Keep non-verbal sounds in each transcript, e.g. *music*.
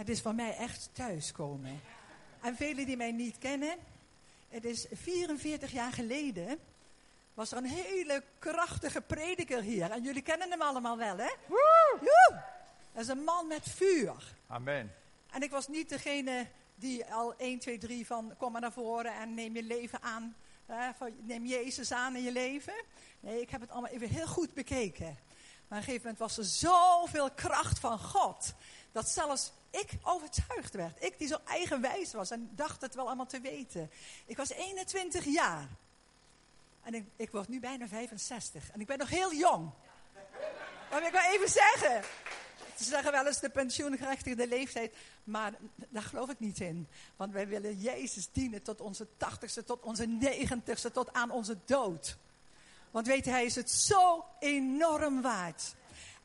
Het is voor mij echt thuiskomen. En velen die mij niet kennen, het is 44 jaar geleden was er een hele krachtige prediker hier. En jullie kennen hem allemaal wel, hè? Woe! Dat is een man met vuur. Amen. En ik was niet degene die al 1, 2, 3 van kom maar naar voren en neem je leven aan. Hè, van, neem Jezus aan in je leven. Nee, ik heb het allemaal even heel goed bekeken. Maar op een gegeven moment was er zoveel kracht van God. Dat zelfs ik overtuigd werd. Ik die zo eigenwijs was en dacht het wel allemaal te weten. Ik was 21 jaar. En ik, ik word nu bijna 65. En ik ben nog heel jong. Dat wil ik wel even zeggen. Ze zeggen wel eens de pensioengerechtigde leeftijd. Maar daar geloof ik niet in. Want wij willen Jezus dienen tot onze tachtigste, tot onze negentigste, tot aan onze dood. Want weet hij is het zo enorm waard.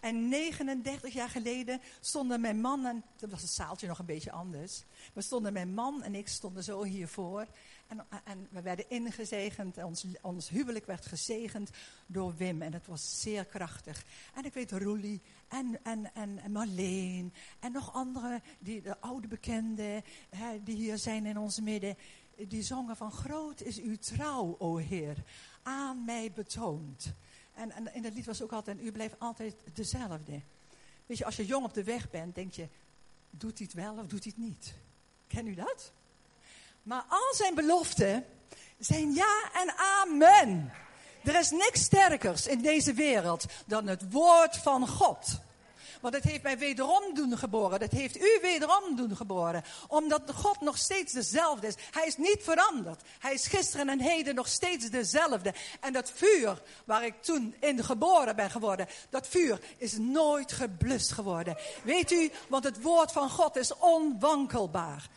En 39 jaar geleden stonden mijn man en... Dat was het zaaltje nog een beetje anders. We stonden mijn man en ik stonden zo hiervoor. En, en we werden ingezegend. Ons, ons huwelijk werd gezegend door Wim. En het was zeer krachtig. En ik weet Roelie en, en, en, en Marleen. En nog andere, die, de oude bekenden hè, die hier zijn in ons midden. Die zongen van groot is uw trouw, o Heer. Aan mij betoond. En, en in dat lied was ook altijd, u blijft altijd dezelfde. Weet je, als je jong op de weg bent, denk je, doet hij het wel of doet hij het niet? Ken u dat? Maar al zijn beloften zijn ja en amen. Er is niks sterkers in deze wereld dan het woord van God. Want het heeft mij wederom doen geboren. Dat heeft u wederom doen geboren. Omdat God nog steeds dezelfde is. Hij is niet veranderd. Hij is gisteren en heden nog steeds dezelfde. En dat vuur waar ik toen in geboren ben geworden. Dat vuur is nooit geblust geworden. Weet u, want het woord van God is onwankelbaar.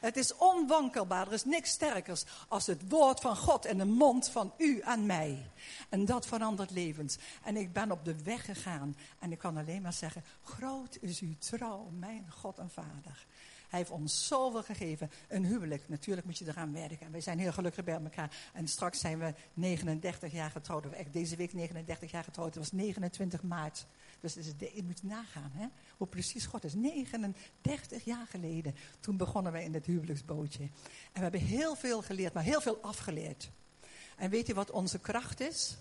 Het is onwankelbaar. Er is niks sterkers als het woord van God in de mond van u aan mij. En dat verandert levens. En ik ben op de weg gegaan. En ik kan alleen maar zeggen, groot is uw trouw, mijn God en Vader. Hij heeft ons zoveel gegeven. Een huwelijk, natuurlijk moet je eraan werken. En wij zijn heel gelukkig bij elkaar. En straks zijn we 39 jaar getrouwd. Echt deze week 39 jaar getrouwd. Het was 29 maart. Dus je moet nagaan hè? hoe precies God is. 39 jaar geleden, toen begonnen wij in het huwelijksbootje. En we hebben heel veel geleerd, maar heel veel afgeleerd. En weet je wat onze kracht is?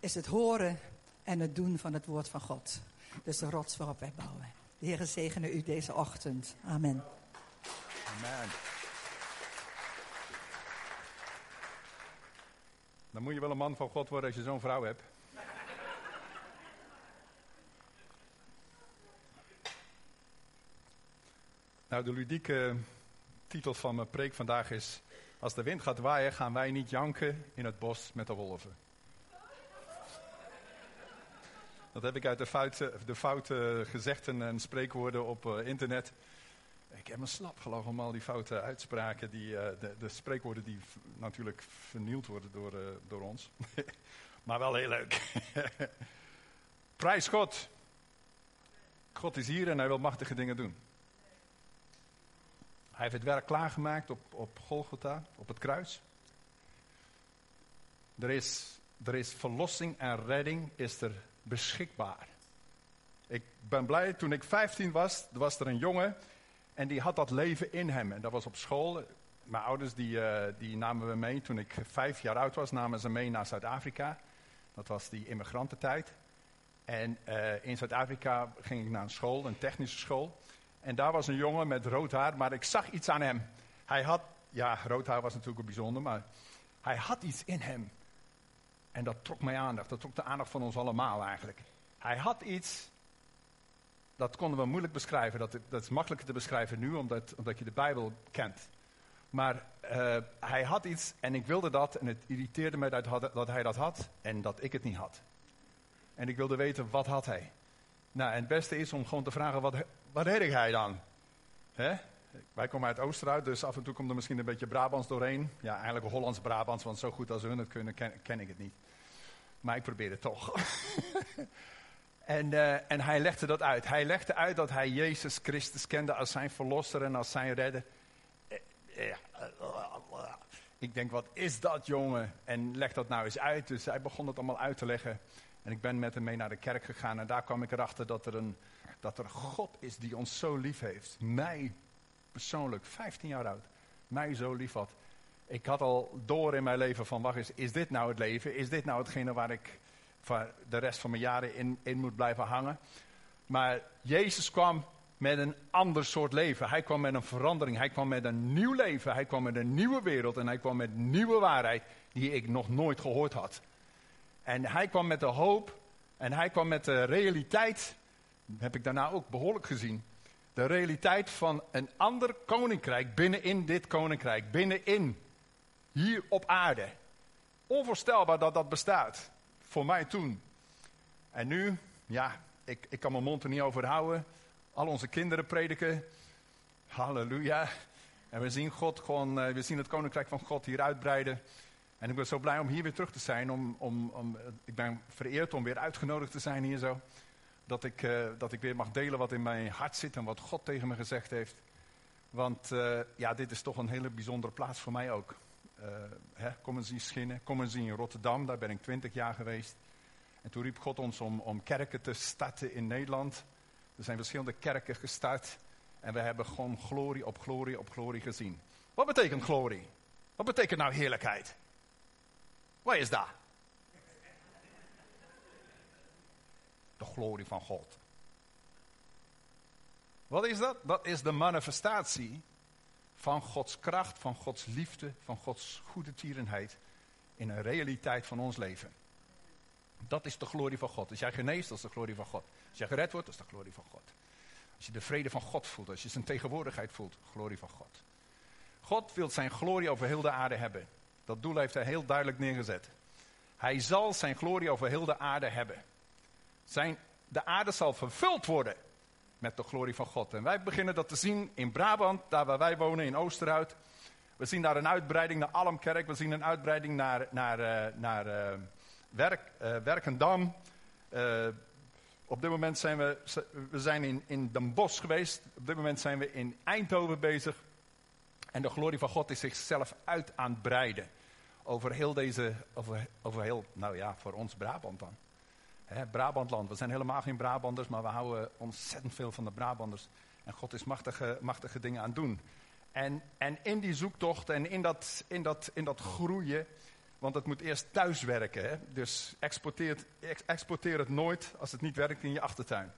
Is het horen en het doen van het woord van God. Dus de rots waarop wij bouwen. De Heer zegene u deze ochtend. Amen. Dan moet je wel een man van God worden als je zo'n vrouw hebt. Nou, de ludieke titel van mijn preek vandaag is: Als de wind gaat waaien, gaan wij niet janken in het bos met de wolven. Dat heb ik uit de foute, de foute gezegden en spreekwoorden op uh, internet. Ik heb me slap gelogen om al die foute uitspraken, die, uh, de, de, spreekwoorden die natuurlijk vernield worden door, uh, door ons. *laughs* maar wel heel leuk. *laughs* Prijs God. God is hier en hij wil machtige dingen doen. Hij heeft het werk klaargemaakt op, op Golgotha, op het kruis. Er is, er is verlossing en redding is er beschikbaar. Ik ben blij, toen ik 15 was, was er een jongen en die had dat leven in hem. En dat was op school. Mijn ouders die, uh, die namen we mee, toen ik vijf jaar oud was, namen ze mee naar Zuid-Afrika. Dat was die immigrantentijd. En uh, in Zuid-Afrika ging ik naar een school, een technische school. En daar was een jongen met rood haar, maar ik zag iets aan hem. Hij had, ja, rood haar was natuurlijk ook bijzonder, maar hij had iets in hem. En dat trok mijn aandacht, dat trok de aandacht van ons allemaal eigenlijk. Hij had iets, dat konden we moeilijk beschrijven, dat, dat is makkelijker te beschrijven nu, omdat, omdat je de Bijbel kent. Maar uh, hij had iets en ik wilde dat en het irriteerde me dat, dat hij dat had en dat ik het niet had. En ik wilde weten, wat had hij? Nou, en het beste is om gewoon te vragen, wat, wat deed hij dan? Wij komen uit Oosterhout, dus af en toe komt er misschien een beetje Brabants doorheen. Ja, eigenlijk Hollands-Brabants, want zo goed als hun het kunnen, ken, ken ik het niet. Maar ik probeer het toch. *laughs* en, uh, en hij legde dat uit. Hij legde uit dat hij Jezus Christus kende als zijn verlosser en als zijn redder. Eh, ik denk, wat is dat jongen? En leg dat nou eens uit. Dus hij begon het allemaal uit te leggen. En ik ben met hem mee naar de kerk gegaan en daar kwam ik erachter dat er een, dat er God is die ons zo lief heeft. Mij persoonlijk, 15 jaar oud, mij zo lief had. Ik had al door in mijn leven van, wacht eens, is dit nou het leven? Is dit nou hetgene waar ik de rest van mijn jaren in, in moet blijven hangen? Maar Jezus kwam met een ander soort leven. Hij kwam met een verandering. Hij kwam met een nieuw leven. Hij kwam met een nieuwe wereld. En hij kwam met nieuwe waarheid die ik nog nooit gehoord had. En hij kwam met de hoop. En hij kwam met de realiteit. Heb ik daarna ook behoorlijk gezien. De realiteit van een ander koninkrijk binnenin dit koninkrijk. Binnenin. Hier op aarde. Onvoorstelbaar dat dat bestaat. Voor mij toen. En nu, ja, ik, ik kan mijn mond er niet over houden. Al onze kinderen prediken. Halleluja. En we zien God gewoon, uh, we zien het koninkrijk van God hier uitbreiden. En ik ben zo blij om hier weer terug te zijn. Om, om, om, ik ben vereerd om weer uitgenodigd te zijn hier zo. Dat ik, uh, dat ik weer mag delen wat in mijn hart zit en wat God tegen me gezegd heeft. Want uh, ja, dit is toch een hele bijzondere plaats voor mij ook. Hè, kom eens zien Schinnen, kom eens in Rotterdam, daar ben ik twintig jaar geweest. En toen riep God ons om, om kerken te starten in Nederland. Er zijn verschillende kerken gestart. En we hebben gewoon glorie op glorie op glorie gezien. Wat betekent glorie? Wat betekent nou heerlijkheid? Wat is dat? De glorie van God. Wat is dat? Dat is de manifestatie van Gods kracht, van Gods liefde, van Gods goede tierenheid in een realiteit van ons leven. Dat is de glorie van God. Als jij geneest, dat is de glorie van God. Als jij gered wordt, dat is de glorie van God. Als je de vrede van God voelt, als je zijn tegenwoordigheid voelt, glorie van God. God wil zijn glorie over heel de aarde hebben. Dat doel heeft hij heel duidelijk neergezet. Hij zal zijn glorie over heel de aarde hebben. Zijn, de aarde zal vervuld worden met de glorie van God. En wij beginnen dat te zien in Brabant, daar waar wij wonen, in Oosterhout. We zien daar een uitbreiding naar Almkerk. We zien een uitbreiding naar, naar, uh, naar uh, Werk, uh, Werkendam. op dit moment zijn we, we zijn in, in Den Bosch geweest. Op dit moment zijn we in Eindhoven bezig. En de glorie van God is zichzelf uit aan het breiden. Over heel deze, over, over heel, nou ja, voor ons Brabant dan. Brabantland, we zijn helemaal geen Brabanders, maar we houden ontzettend veel van de Brabanders. En God is machtige, machtige dingen aan het doen. En, en in die zoektocht en in dat, in, dat, in dat groeien, want het moet eerst thuis werken. Hè? Dus exporteer, exporteer het nooit als het niet werkt in je achtertuin.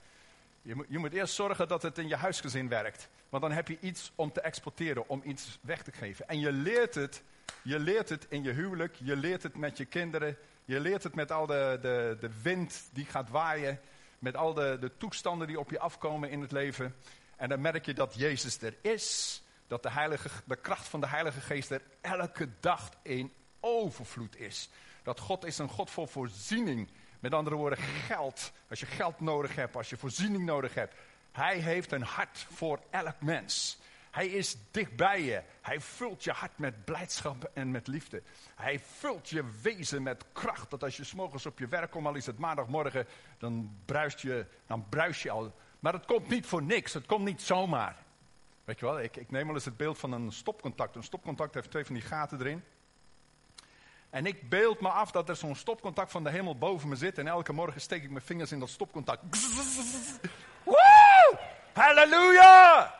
Je moet, je moet eerst zorgen dat het in je huisgezin werkt. Want dan heb je iets om te exporteren, om iets weg te geven. En je leert het, je leert het in je huwelijk, je leert het met je kinderen, je leert het met al de, de, de wind die gaat waaien, met al de, de toestanden die op je afkomen in het leven. En dan merk je dat Jezus er is, dat de, heilige, de kracht van de Heilige Geest er elke dag in overvloed is. Dat God is een God voor voorziening. Met andere woorden, geld. Als je geld nodig hebt, als je voorziening nodig hebt. Hij heeft een hart voor elk mens. Hij is dichtbij je. Hij vult je hart met blijdschap en met liefde. Hij vult je wezen met kracht. Dat als je s'morgens op je werk komt, al is het maandagmorgen, dan bruist je, dan bruist je al. Maar het komt niet voor niks. Het komt niet zomaar. Weet je wel, ik, ik neem wel eens het beeld van een stopcontact. Een stopcontact heeft twee van die gaten erin. En ik beeld me af dat er zo'n stopcontact van de hemel boven me zit. En elke morgen steek ik mijn vingers in dat stopcontact. Woe! Halleluja!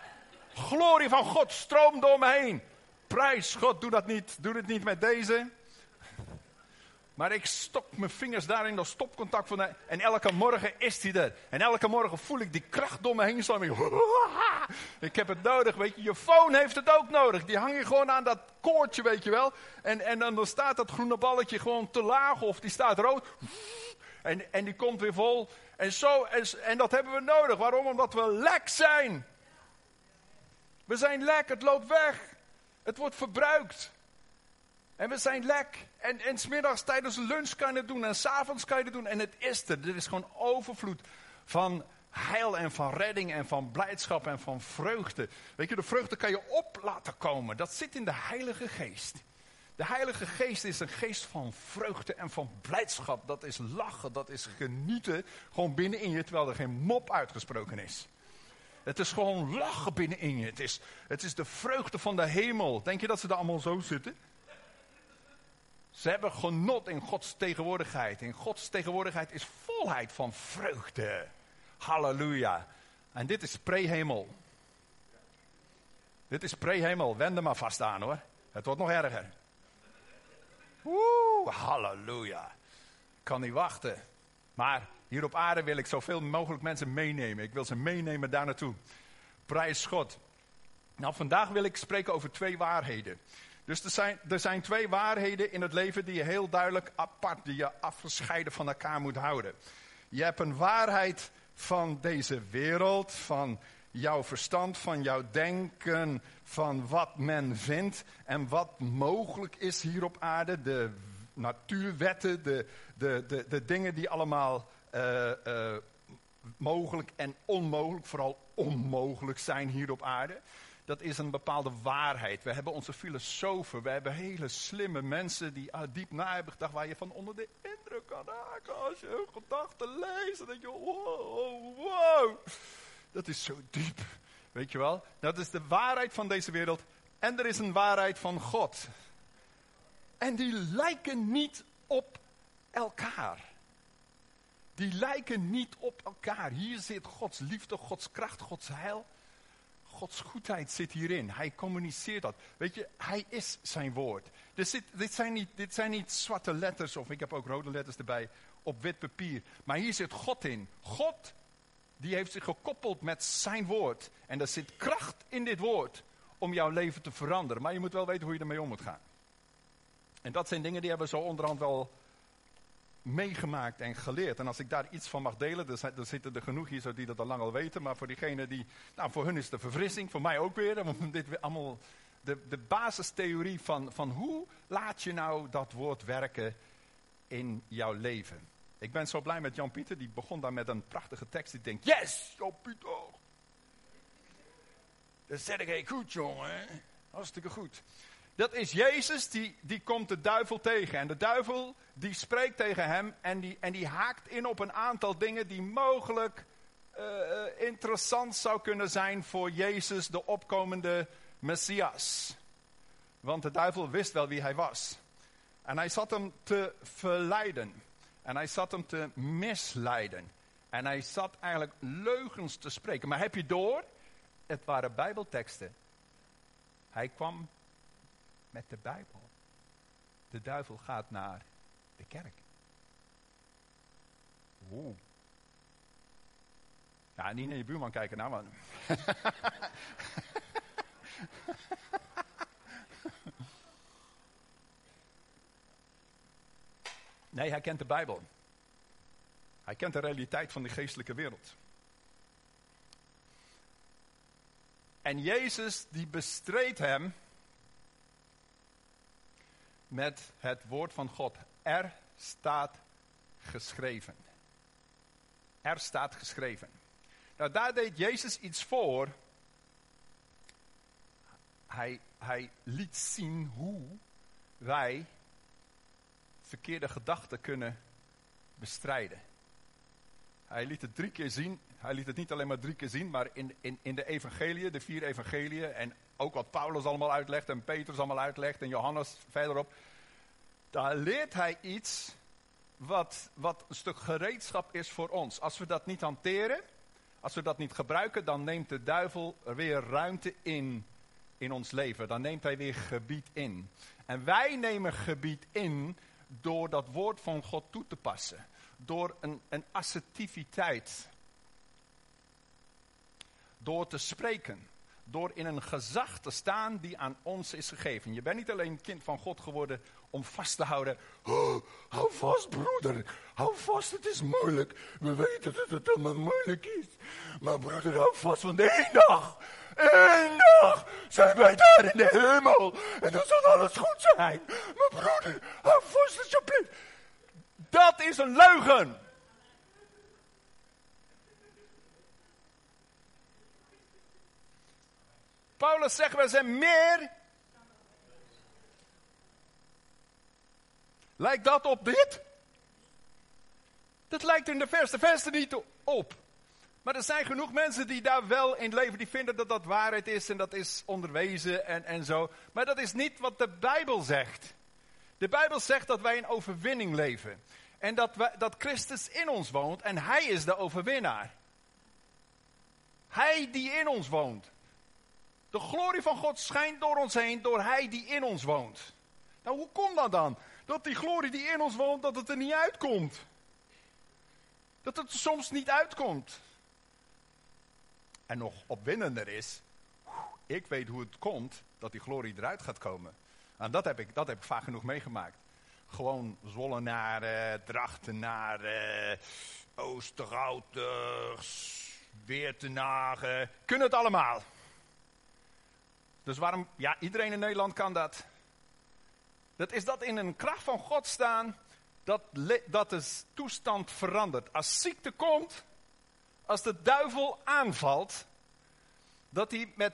Glorie van God stroomt door me heen. Prijs God, doe dat niet. Doe het niet met deze. Maar ik stok mijn vingers daar in dat stopcontact van En elke morgen is hij er. En elke morgen voel ik die kracht door me heen slaan. Ik *laughs* heb het nodig, weet je. Je phone heeft het ook nodig. Die hang je gewoon aan dat koordje, weet je wel. En, en dan staat dat groene balletje gewoon te laag of die staat rood. En, en die komt weer vol. En, zo, en, en dat hebben we nodig. Waarom? Omdat we lek zijn. We zijn lek, het loopt weg. Het wordt verbruikt. En we zijn lek. En, en smiddags tijdens lunch kan je het doen. En s'avonds kan je het doen. En het is er. Er is gewoon overvloed van heil en van redding en van blijdschap en van vreugde. Weet je, de vreugde kan je op laten komen. Dat zit in de Heilige Geest. De Heilige Geest is een geest van vreugde en van blijdschap. Dat is lachen, dat is genieten. Gewoon binnenin je, terwijl er geen mop uitgesproken is. Het is gewoon lachen binnenin je. Het is, het is de vreugde van de hemel. Denk je dat ze daar allemaal zo zitten? Ze hebben genot in Gods tegenwoordigheid. In Gods tegenwoordigheid is volheid van vreugde. Halleluja. En dit is prehemel. Dit is prehemel. Wend er maar vast aan hoor. Het wordt nog erger. Woe, halleluja. Ik kan niet wachten. Maar hier op aarde wil ik zoveel mogelijk mensen meenemen. Ik wil ze meenemen daar naartoe. Prijs God. Nou, vandaag wil ik spreken over twee waarheden. Dus er zijn, er zijn twee waarheden in het leven die je heel duidelijk apart, die je afgescheiden van elkaar moet houden. Je hebt een waarheid van deze wereld, van jouw verstand, van jouw denken, van wat men vindt en wat mogelijk is hier op aarde. De natuurwetten, de, de, de, de dingen die allemaal uh, uh, mogelijk en onmogelijk, vooral onmogelijk zijn hier op aarde. Dat is een bepaalde waarheid. We hebben onze filosofen, we hebben hele slimme mensen die uh, diep na hebben gedacht, waar je van onder de indruk kan raken als je hun gedachten leest. Denk je, wow, wow. Dat is zo diep. Weet je wel? Dat is de waarheid van deze wereld. En er is een waarheid van God. En die lijken niet op elkaar. Die lijken niet op elkaar. Hier zit Gods liefde, Gods kracht, Gods heil. Gods goedheid zit hierin. Hij communiceert dat. Weet je, hij is zijn woord. Dus dit, zijn niet, dit zijn niet zwarte letters, of ik heb ook rode letters erbij, op wit papier. Maar hier zit God in. God, die heeft zich gekoppeld met zijn woord. En er zit kracht in dit woord om jouw leven te veranderen. Maar je moet wel weten hoe je ermee om moet gaan. En dat zijn dingen die hebben we zo onderhand wel meegemaakt en geleerd. En als ik daar iets van mag delen, dan zitten er genoeg hier zo die dat al lang al weten. Maar voor diegenen die, nou voor hun is de verfrissing, voor mij ook weer. *laughs* Om dit weer allemaal, de, de basistheorie van, van hoe laat je nou dat woord werken in jouw leven. Ik ben zo blij met Jan-Pieter, die begon daar met een prachtige tekst. Ik denk, yes, Jan-Pieter. Dat zeg ik goed, jongen. Hartstikke goed. Dat is Jezus, die, die komt de duivel tegen. En de duivel, die spreekt tegen hem en die, en die haakt in op een aantal dingen die mogelijk uh, interessant zou kunnen zijn voor Jezus, de opkomende Messias. Want de duivel wist wel wie hij was. En hij zat hem te verleiden. En hij zat hem te misleiden. En hij zat eigenlijk leugens te spreken. Maar heb je door? Het waren Bijbelteksten. Hij kwam met de Bijbel. De duivel gaat naar de kerk. Oeh. Ja, niet naar je buurman kijken nou, man. *laughs* nee, hij kent de Bijbel. Hij kent de realiteit van de geestelijke wereld. En Jezus die bestreed hem met het woord van God. Er staat geschreven. Er staat geschreven. Nou, daar deed Jezus iets voor. Hij, hij liet zien hoe wij verkeerde gedachten kunnen bestrijden. Hij liet het drie keer zien. Hij liet het niet alleen maar drie keer zien, maar in, in, in de evangeliën, de vier evangeliën, en ook wat Paulus allemaal uitlegt en Petrus allemaal uitlegt en Johannes verderop. Daar leert hij iets wat, wat een stuk gereedschap is voor ons. Als we dat niet hanteren, als we dat niet gebruiken, dan neemt de duivel weer ruimte in in ons leven. Dan neemt hij weer gebied in. En wij nemen gebied in door dat woord van God toe te passen. Door een, een assertiviteit. Door te spreken door in een gezag te staan die aan ons is gegeven. Je bent niet alleen kind van God geworden om vast te houden. Oh, hou vast, broeder. Hou vast, het is moeilijk. We weten dat het allemaal moeilijk is. Maar broeder, hou vast, want één dag, één dag zijn wij daar in de hemel. En dan zal alles goed zijn. Maar broeder, hou vast alsjeblieft. Dat is een leugen. Paulus zegt, we zijn meer. Lijkt dat op dit? Dat lijkt in de verste verste niet op. Maar er zijn genoeg mensen die daar wel in leven, die vinden dat dat waarheid is en dat is onderwezen en, en zo. Maar dat is niet wat de Bijbel zegt. De Bijbel zegt dat wij in overwinning leven. En dat, wij, dat Christus in ons woont en Hij is de overwinnaar. Hij die in ons woont. De glorie van God schijnt door ons heen, door Hij die in ons woont. Nou, hoe komt dat dan? Dat die glorie die in ons woont, dat het er niet uitkomt. Dat het er soms niet uitkomt. En nog opwindender is, ik weet hoe het komt dat die glorie eruit gaat komen. En dat heb ik, dat heb ik vaak genoeg meegemaakt. Gewoon Zwollenaren, Drachtenaren, Oosterhouters, Weertenagen. Kunnen het allemaal. Dus waarom, ja, iedereen in Nederland kan dat. Dat is dat in een kracht van God staan, dat, dat de toestand verandert. Als ziekte komt, als de duivel aanvalt, dat hij met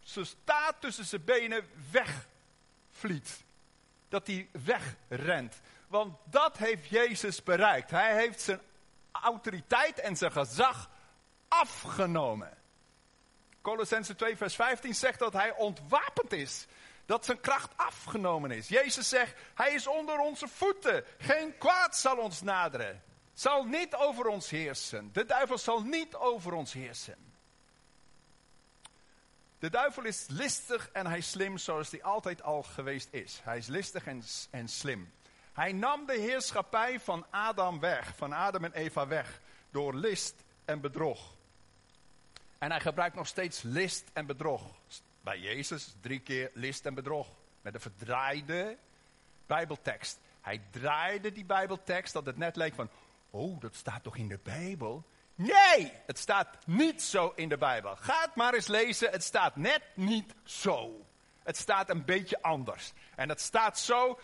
zijn staat tussen zijn benen wegvliet. Dat hij wegrent. Want dat heeft Jezus bereikt. Hij heeft zijn autoriteit en zijn gezag afgenomen. Colossense 2, vers 15 zegt dat hij ontwapend is. Dat zijn kracht afgenomen is. Jezus zegt, hij is onder onze voeten. Geen kwaad zal ons naderen. Zal niet over ons heersen. De duivel zal niet over ons heersen. De duivel is listig en hij is slim zoals hij altijd al geweest is. Hij is listig en, en slim. Hij nam de heerschappij van Adam weg, van Adam en Eva weg, door list en bedrog. En hij gebruikt nog steeds list en bedrog. Bij Jezus drie keer list en bedrog. Met een verdraaide Bijbeltekst. Hij draaide die Bijbeltekst dat het net leek van, oh, dat staat toch in de Bijbel? Nee, het staat niet zo in de Bijbel. Ga het maar eens lezen, het staat net niet zo. Het staat een beetje anders. En het staat zo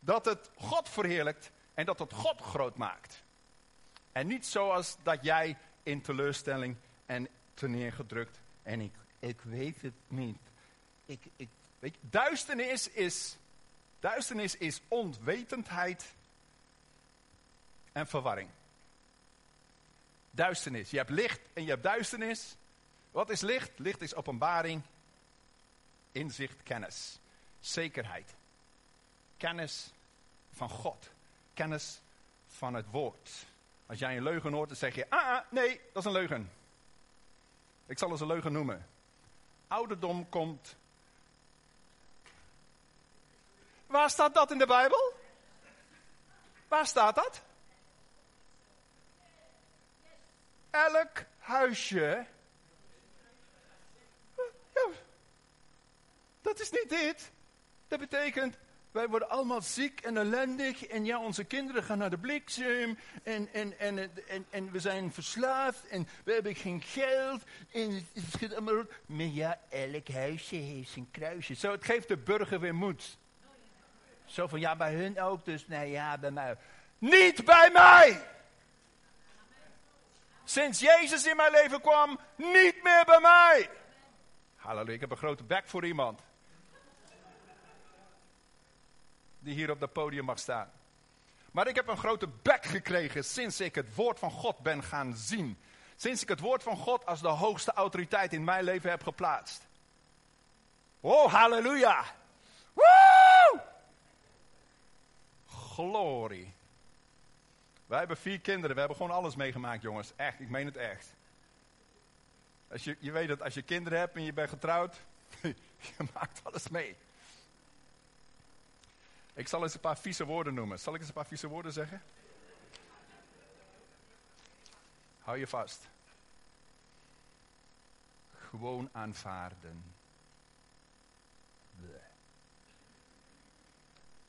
dat het God verheerlijkt en dat het God groot maakt. En niet zoals dat jij in teleurstelling en neergedrukt en ik, ik weet het niet. Ik, ik, weet duisternis, is, duisternis is onwetendheid en verwarring. Duisternis. Je hebt licht en je hebt duisternis. Wat is licht? Licht is openbaring, inzicht, kennis, zekerheid. Kennis van God. Kennis van het woord. Als jij een leugen hoort, dan zeg je, ah, ah nee, dat is een leugen. Ik zal eens een leugen noemen. Ouderdom komt. Waar staat dat in de Bijbel? Waar staat dat? Elk huisje. Dat is niet dit. Dat betekent wij worden allemaal ziek en ellendig. En ja, onze kinderen gaan naar de bliksem. En, en, en, en, en we zijn verslaafd. En we hebben geen geld. En het is allemaal... Maar ja, elk huisje heeft zijn kruisje. Zo, het geeft de burger weer moed. Zo van, ja, bij hun ook. Dus, nou ja, bij mij. Niet bij mij! Sinds Jezus in mijn leven kwam, niet meer bij mij. Halleluja, ik heb een grote bek voor iemand. Die hier op dat podium mag staan. Maar ik heb een grote bek gekregen sinds ik het woord van God ben gaan zien. Sinds ik het woord van God als de hoogste autoriteit in mijn leven heb geplaatst. Oh, halleluja. Woe! Glorie. Wij hebben vier kinderen. We hebben gewoon alles meegemaakt, jongens. Echt, ik meen het echt. Als je, je weet dat als je kinderen hebt en je bent getrouwd, *laughs* je maakt alles mee. Ik zal eens een paar vieze woorden noemen. Zal ik eens een paar vieze woorden zeggen? Hou je vast. Gewoon aanvaarden.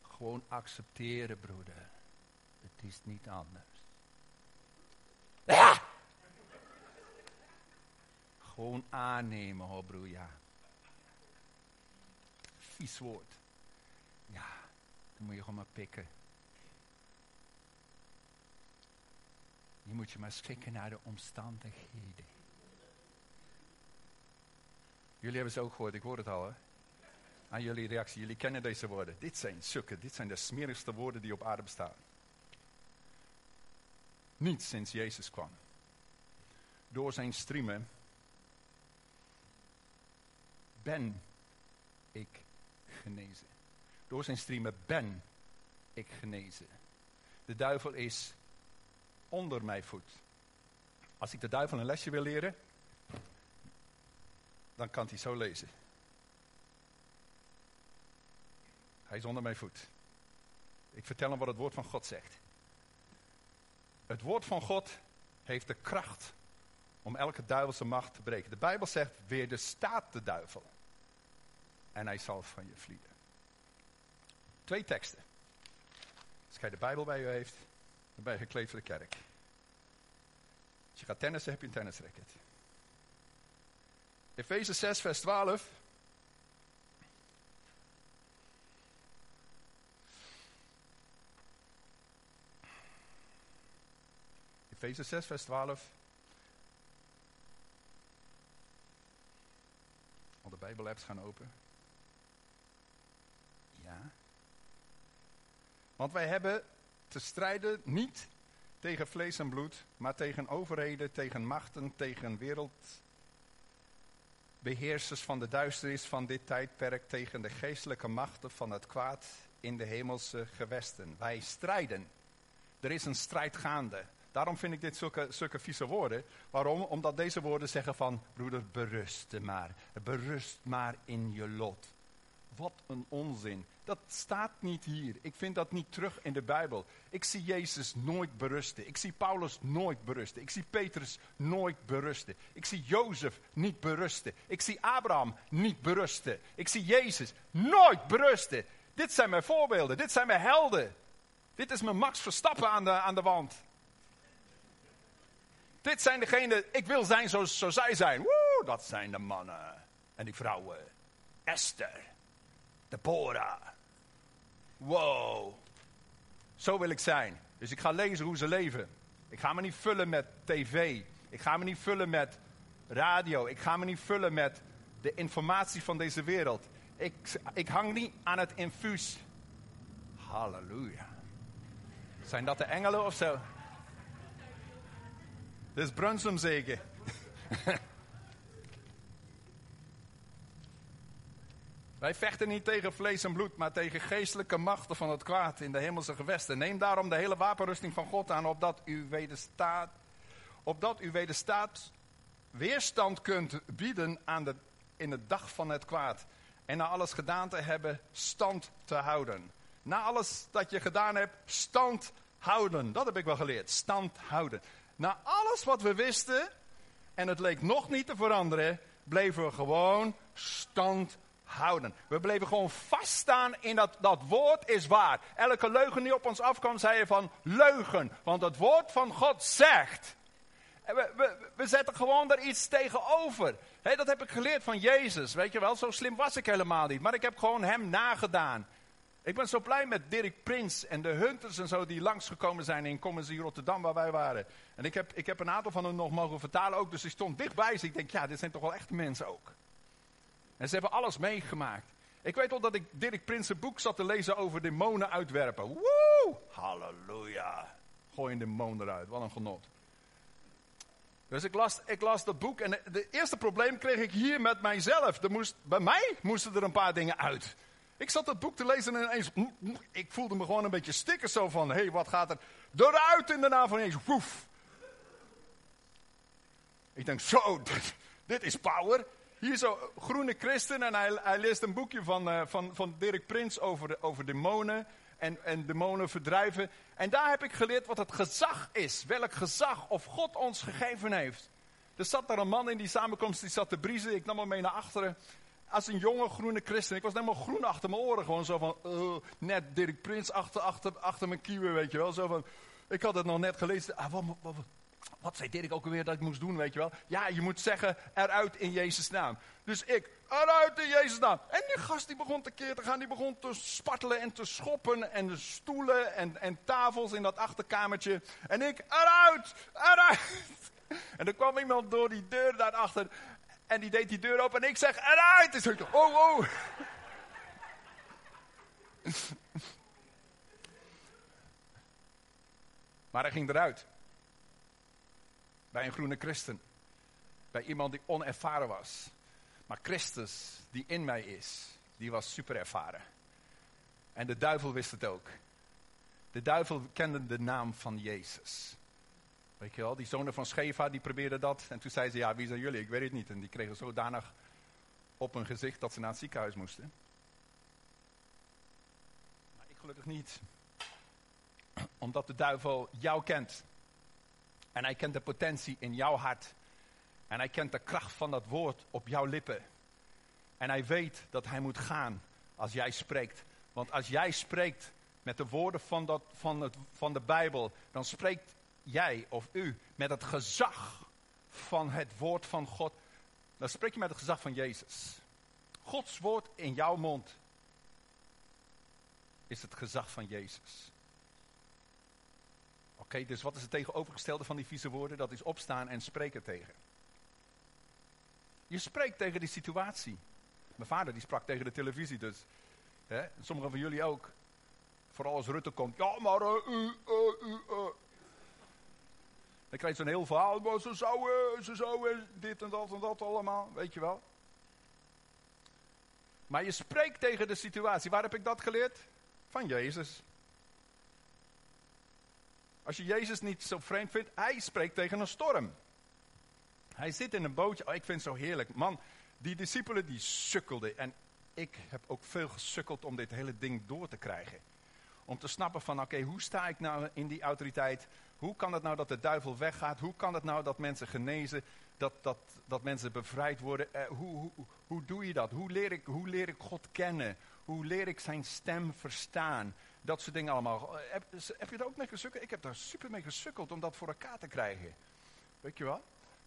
Gewoon accepteren, broeder. Het is niet anders. Gewoon aannemen, hoor, broer, ja. Vies woord. Dan moet je gewoon maar pikken. Je moet je maar schikken naar de omstandigheden. Jullie hebben ze ook gehoord, ik hoor het al hè. Aan jullie reactie, jullie kennen deze woorden. Dit zijn sukken, dit zijn de smerigste woorden die op aarde bestaan. Niet sinds Jezus kwam. Door zijn striemen ben ik genezen. Door zijn striemen ben ik genezen. De duivel is onder mijn voet. Als ik de duivel een lesje wil leren, dan kan hij zo lezen. Hij is onder mijn voet. Ik vertel hem wat het woord van God zegt. Het woord van God heeft de kracht om elke duivelse macht te breken. De Bijbel zegt, weer de staat de duivel. En hij zal van je vliegen. Twee teksten. Als jij de Bijbel bij je heeft, dan ben je gekleed voor de kerk. Als je gaat tennissen, heb je een tennisracket. Efeze 6, vers 12. Efeze 6, vers 12. Al de Bijbel-apps gaan open. Ja. Want wij hebben te strijden niet tegen vlees en bloed, maar tegen overheden, tegen machten, tegen wereldbeheersers van de duisternis van dit tijdperk, tegen de geestelijke machten van het kwaad in de hemelse gewesten. Wij strijden. Er is een strijd gaande. Daarom vind ik dit zulke, zulke vieze woorden. Waarom? Omdat deze woorden zeggen van, broeder, berust maar. Berust maar in je lot. Wat een onzin. Dat staat niet hier. Ik vind dat niet terug in de Bijbel. Ik zie Jezus nooit berusten. Ik zie Paulus nooit berusten. Ik zie Petrus nooit berusten. Ik zie Jozef niet berusten. Ik zie Abraham niet berusten. Ik zie Jezus nooit berusten. Dit zijn mijn voorbeelden. Dit zijn mijn helden. Dit is mijn Max Verstappen aan de, aan de wand. Dit zijn degenen, ik wil zijn zoals, zij zijn. Woe, dat zijn de mannen en die vrouwen. Esther, Deborah. Wow. Zo wil ik zijn. Dus ik ga lezen hoe ze leven. Ik ga me niet vullen met tv. Ik ga me niet vullen met radio. Ik ga me niet vullen met de informatie van deze wereld. Ik, ik hang niet aan het infuus. Halleluja. Zijn dat de engelen of zo? Dit is Brunsum zeker. *laughs* Wij vechten niet tegen vlees en bloed, maar tegen geestelijke machten van het kwaad in de hemelse gewesten. Neem daarom de hele wapenrusting van God aan, opdat u wederstaat, opdat u wederstaat weerstand kunt bieden aan de, in de dag van het kwaad. En na alles gedaan te hebben, stand te houden. Na alles dat je gedaan hebt, stand houden. Dat heb ik wel geleerd. Stand houden. Na alles wat we wisten, en het leek nog niet te veranderen, bleven we gewoon stand houden. We bleven gewoon vaststaan in dat, dat woord is waar. Elke leugen die op ons afkwam, zei je van leugen. Want het woord van God zegt. We, we, we zetten gewoon er iets tegenover. Dat heb ik geleerd van Jezus. Weet je wel, zo slim was ik helemaal niet. Maar ik heb gewoon hem nagedaan. Ik ben zo blij met Dirk Prins en de Hunters en zo die langsgekomen zijn in Commons Rotterdam waar wij waren. En ik heb, ik heb een aantal van hen nog mogen vertalen ook, dus ik stond dichtbij. Dus ik denk, ja, dit zijn toch wel echte mensen ook. En ze hebben alles meegemaakt. Ik weet wel dat ik Dirk Prins boek zat te lezen over demonen uitwerpen. Woe! Halleluja. Gooi een demon eruit, wat een genot. Dus ik las, ik las dat boek en het eerste probleem kreeg ik hier met mijzelf. Er moest, bij mij moesten er een paar dingen uit. Ik zat dat boek te lezen en ineens, mm, mm, ik voelde me gewoon een beetje stikken zo van, hé, hey, wat gaat er eruit in de naam van Jezus? Woef. Ik denk, zo, *laughs* dit, is power. Hier zo, groene christen en hij, hij leest een boekje van, uh, van, van Dirk Prins over, over demonen en, en demonen verdrijven. En daar heb ik geleerd wat het gezag is. Welk gezag of God ons gegeven heeft. Er zat daar een man in die samenkomst, die zat te briezen. Ik nam hem mee naar achteren als een jonge groene christen. Ik was helemaal groen achter mijn oren. Gewoon zo van, uh, net Dirk Prins achter, achter, achter mijn kieuwen, weet je wel. Zo van, ik had het nog net gelezen. Ah, wat, wat, zei Dirk ook alweer dat ik moest doen, weet je wel? Ja, je moet zeggen, eruit in Jezus' naam. Dus ik, eruit in Jezus' naam. En die gast die begon te keer te gaan, die begon te spartelen en te schoppen. En de stoelen en, en tafels in dat achterkamertje. En ik, eruit, eruit. En er kwam iemand door die deur daarachter. En die deed die deur open en ik zeg, eruit! En zo, oh, oh. maar hij ging eruit. Bij een groene christen. Bij iemand die onervaren was. Maar Christus, die in mij is, die was super ervaren. En de duivel wist het ook. De duivel kende de naam van Jezus. Weet je wel, die zonen van Scheva, die probeerden dat. En toen zeiden ze, ja, wie zijn jullie? Ik weet het niet. En die kregen zodanig op hun gezicht dat ze naar het ziekenhuis moesten. Maar ik gelukkig niet. Omdat de duivel jou kent. En hij kent de potentie in jouw hart. En hij kent de kracht van dat woord op jouw lippen. En hij weet dat hij moet gaan als jij spreekt. Want als jij spreekt met de woorden van, dat, van, het, van de Bijbel, dan spreekt jij of u met het gezag van het woord van God. Dan spreek je met het gezag van Jezus. Gods woord in jouw mond is het gezag van Jezus. Oké, dus wat is het tegenovergestelde van die vieze woorden? Dat is opstaan en spreken tegen. Je spreekt tegen die situatie. Mijn vader die sprak tegen de televisie dus. Hè? Sommigen van jullie ook. Vooral als Rutte komt. Ja, maar uh, uh, uh. Dan krijg je zo'n heel verhaal. Maar ze zouden, ze zouden dit en dat en dat allemaal. Weet je wel. Maar je spreekt tegen de situatie. Waar heb ik dat geleerd? Van Jezus. Als je Jezus niet zo vreemd vindt, hij spreekt tegen een storm. Hij zit in een bootje. Oh, ik vind het zo heerlijk. Man, die discipelen die sukkelden. En ik heb ook veel gesukkeld om dit hele ding door te krijgen. Om te snappen van, oké, hoe sta ik nou in die autoriteit? Hoe kan het nou dat de duivel weggaat? Hoe kan het nou dat mensen genezen? Dat, dat, dat mensen bevrijd worden? Eh, hoe, hoe, hoe doe je dat? Hoe leer, ik, hoe leer ik God kennen? Hoe leer ik zijn stem verstaan? Dat soort dingen allemaal. Eh, heb, heb je er ook mee gesukkeld? Ik heb daar super mee gesukkeld om dat voor elkaar te krijgen. Weet je wel?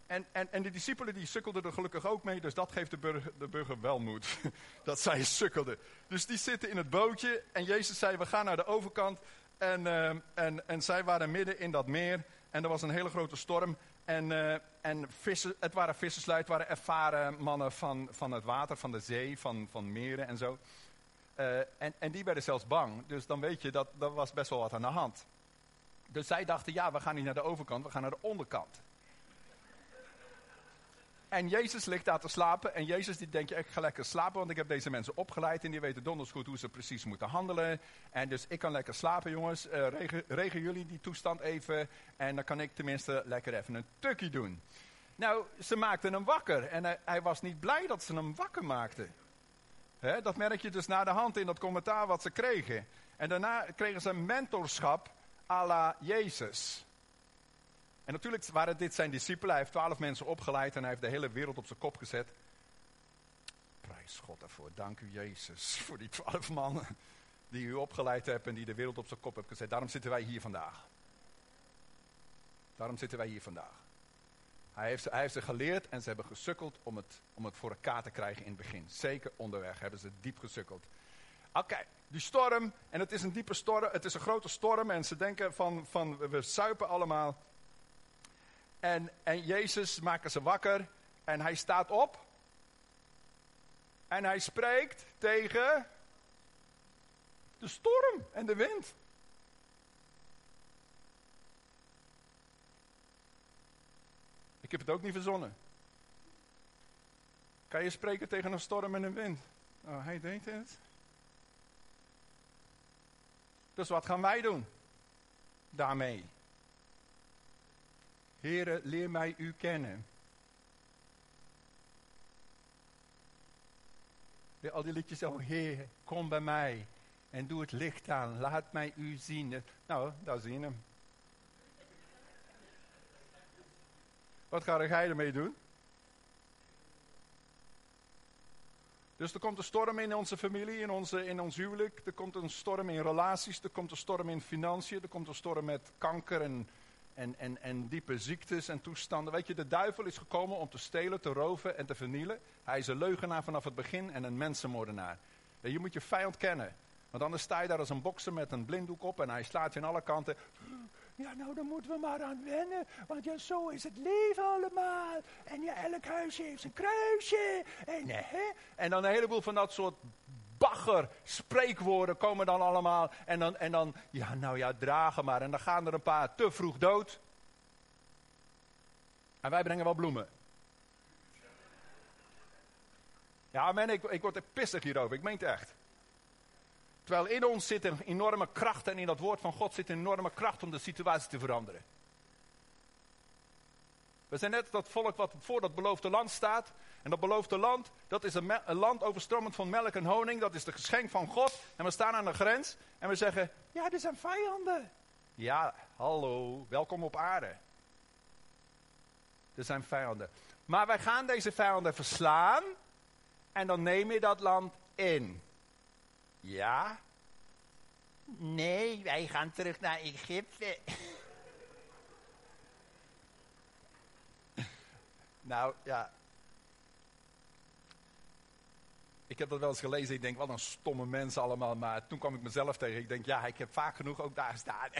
En, en, en de discipelen die sukkelden er gelukkig ook mee, dus dat geeft de burger, de burger wel moed. *laughs* dat zij sukkelden. Dus die zitten in het bootje en Jezus zei, we gaan naar de overkant. En, uh, en, en zij waren midden in dat meer en er was een hele grote storm. En, uh, en vissen, het waren visserslui, waren ervaren mannen van, van het water, van de zee, van, van meren en zo. Uh, en, en die werden zelfs bang, dus dan weet je dat er was best wel wat aan de hand. Dus zij dachten, ja, we gaan niet naar de overkant, we gaan naar de onderkant. En Jezus ligt daar te slapen. En Jezus die denkt, ik ga lekker slapen, want ik heb deze mensen opgeleid. En die weten donders goed hoe ze precies moeten handelen. En dus ik kan lekker slapen, jongens. Uh, regen, regen jullie die toestand even. En dan kan ik tenminste lekker even een tukkie doen. Nou, ze maakten hem wakker. En hij was niet blij dat ze hem wakker maakten. Dat merk je dus na de hand in dat commentaar wat ze kregen. En daarna kregen ze een mentorschap à la Jezus. En natuurlijk waren dit zijn discipelen. Hij heeft twaalf mensen opgeleid en hij heeft de hele wereld op zijn kop gezet. Prijs God daarvoor. Dank u Jezus *laughs* voor die twaalf mannen die u opgeleid hebt en die de wereld op zijn kop hebt gezet. Daarom zitten wij hier vandaag. Daarom zitten wij hier vandaag. Hij heeft, hij heeft ze geleerd en ze hebben gesukkeld om het, om het voor elkaar te krijgen in het begin. Zeker onderweg hebben ze diep gesukkeld. Oké, die storm, en het is een diepe storm, het is een grote storm en ze denken van, van we suipen allemaal. En, en Jezus maakt ze wakker en hij staat op. En hij spreekt tegen de storm en de wind. Heb het ook niet verzonnen. Kan je spreken tegen een storm en een wind? Oh, hij deed het. Dus wat gaan wij doen daarmee? Heren, leer mij u kennen. Al die liedjes, oh Heer, kom bij mij en doe het licht aan. Laat mij u zien. Nou, daar zien we hem. Wat ga jij ermee doen? Dus er komt een storm in onze familie, in, onze, in ons huwelijk. Er komt een storm in relaties. Er komt een storm in financiën. Er komt een storm met kanker en en, en, en diepe ziektes en toestanden. Weet je, de duivel is gekomen om te stelen, te roven en te vernielen. Hij is een leugenaar vanaf het begin en een mensenmoordenaar. je moet je vijand kennen. Want anders sta je daar als een bokser met een blinddoek op en hij slaat je aan alle kanten. Ja, nou, dan moeten we maar aan wennen. Want ja, zo is het leven allemaal. En ja, elk huisje heeft zijn kruisje. En, hè? en dan een heleboel van dat soort bagger spreekwoorden komen dan allemaal. En dan, en dan, ja nou ja, dragen maar. En dan gaan er een paar te vroeg dood. En wij brengen wel bloemen. Ja, man, ik, ik word er pissig hierover. Ik meen het echt. Terwijl in ons zit een enorme kracht en in dat woord van God zit een enorme kracht om de situatie te veranderen. We zijn net dat volk wat voor dat beloofde land staat. En dat beloofde land, dat is een, land overstromend van melk en honing. Dat is de geschenk van God. En we staan aan de grens en we zeggen, ja, dit zijn vijanden. Ja, hallo, welkom op aarde. Er zijn vijanden. Maar wij gaan deze vijanden verslaan en dan neem je dat land in. Ja? Nee, wij gaan terug naar Egypte. *laughs* nou, ja. Ik heb dat wel eens gelezen. Ik denk, wat een stomme mensen allemaal. Maar toen kwam ik mezelf tegen. Ik denk, ja, ik heb vaak genoeg ook daar staan.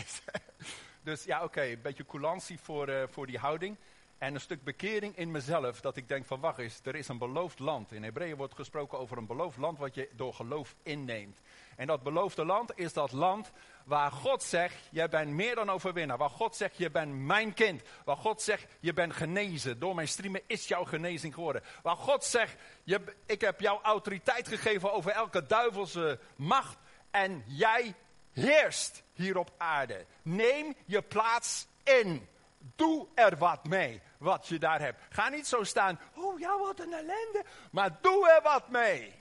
*laughs* dus ja, oké, een beetje coulantie voor, eh, voor die houding. En een stuk bekering in mezelf. Dat ik denk van, wacht eens, er is een beloofd land. In Hebreeën wordt gesproken over een beloofd land wat je door geloof inneemt. En dat beloofde land is dat land waar God zegt, jij bent meer dan overwinnaar. Waar God zegt, je bent mijn kind. Waar God zegt, je bent genezen. Door mijn streamen is jouw genezing geworden. Waar God zegt, je, ik heb jou autoriteit gegeven over elke duivelse macht. En jij heerst hier op aarde. Neem je plaats in. Doe er wat mee, wat je daar hebt. Ga niet zo staan, oh ja, wat een ellende. Maar doe er wat mee.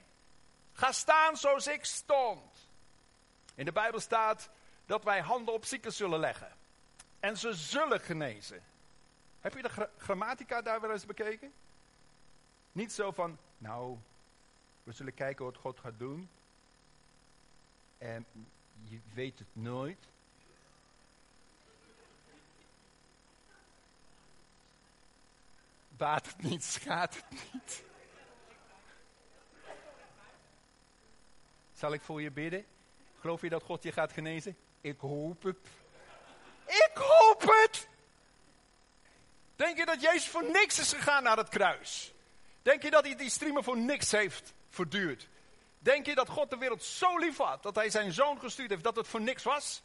Ga staan zoals ik stond. In de Bijbel staat dat wij handen op zieken zullen leggen. En ze zullen genezen. Heb je de gra- grammatica daar wel eens bekeken? Niet zo van, nou, we zullen kijken wat God gaat doen. En je weet het nooit. Baat het niet, schaadt het niet. Zal ik voor je bidden? Geloof je dat God je gaat genezen? Ik hoop het. Ik hoop het! Denk je dat Jezus voor niks is gegaan naar het kruis? Denk je dat hij die streamen voor niks heeft verduurd? Denk je dat God de wereld zo lief had dat hij zijn zoon gestuurd heeft dat het voor niks was?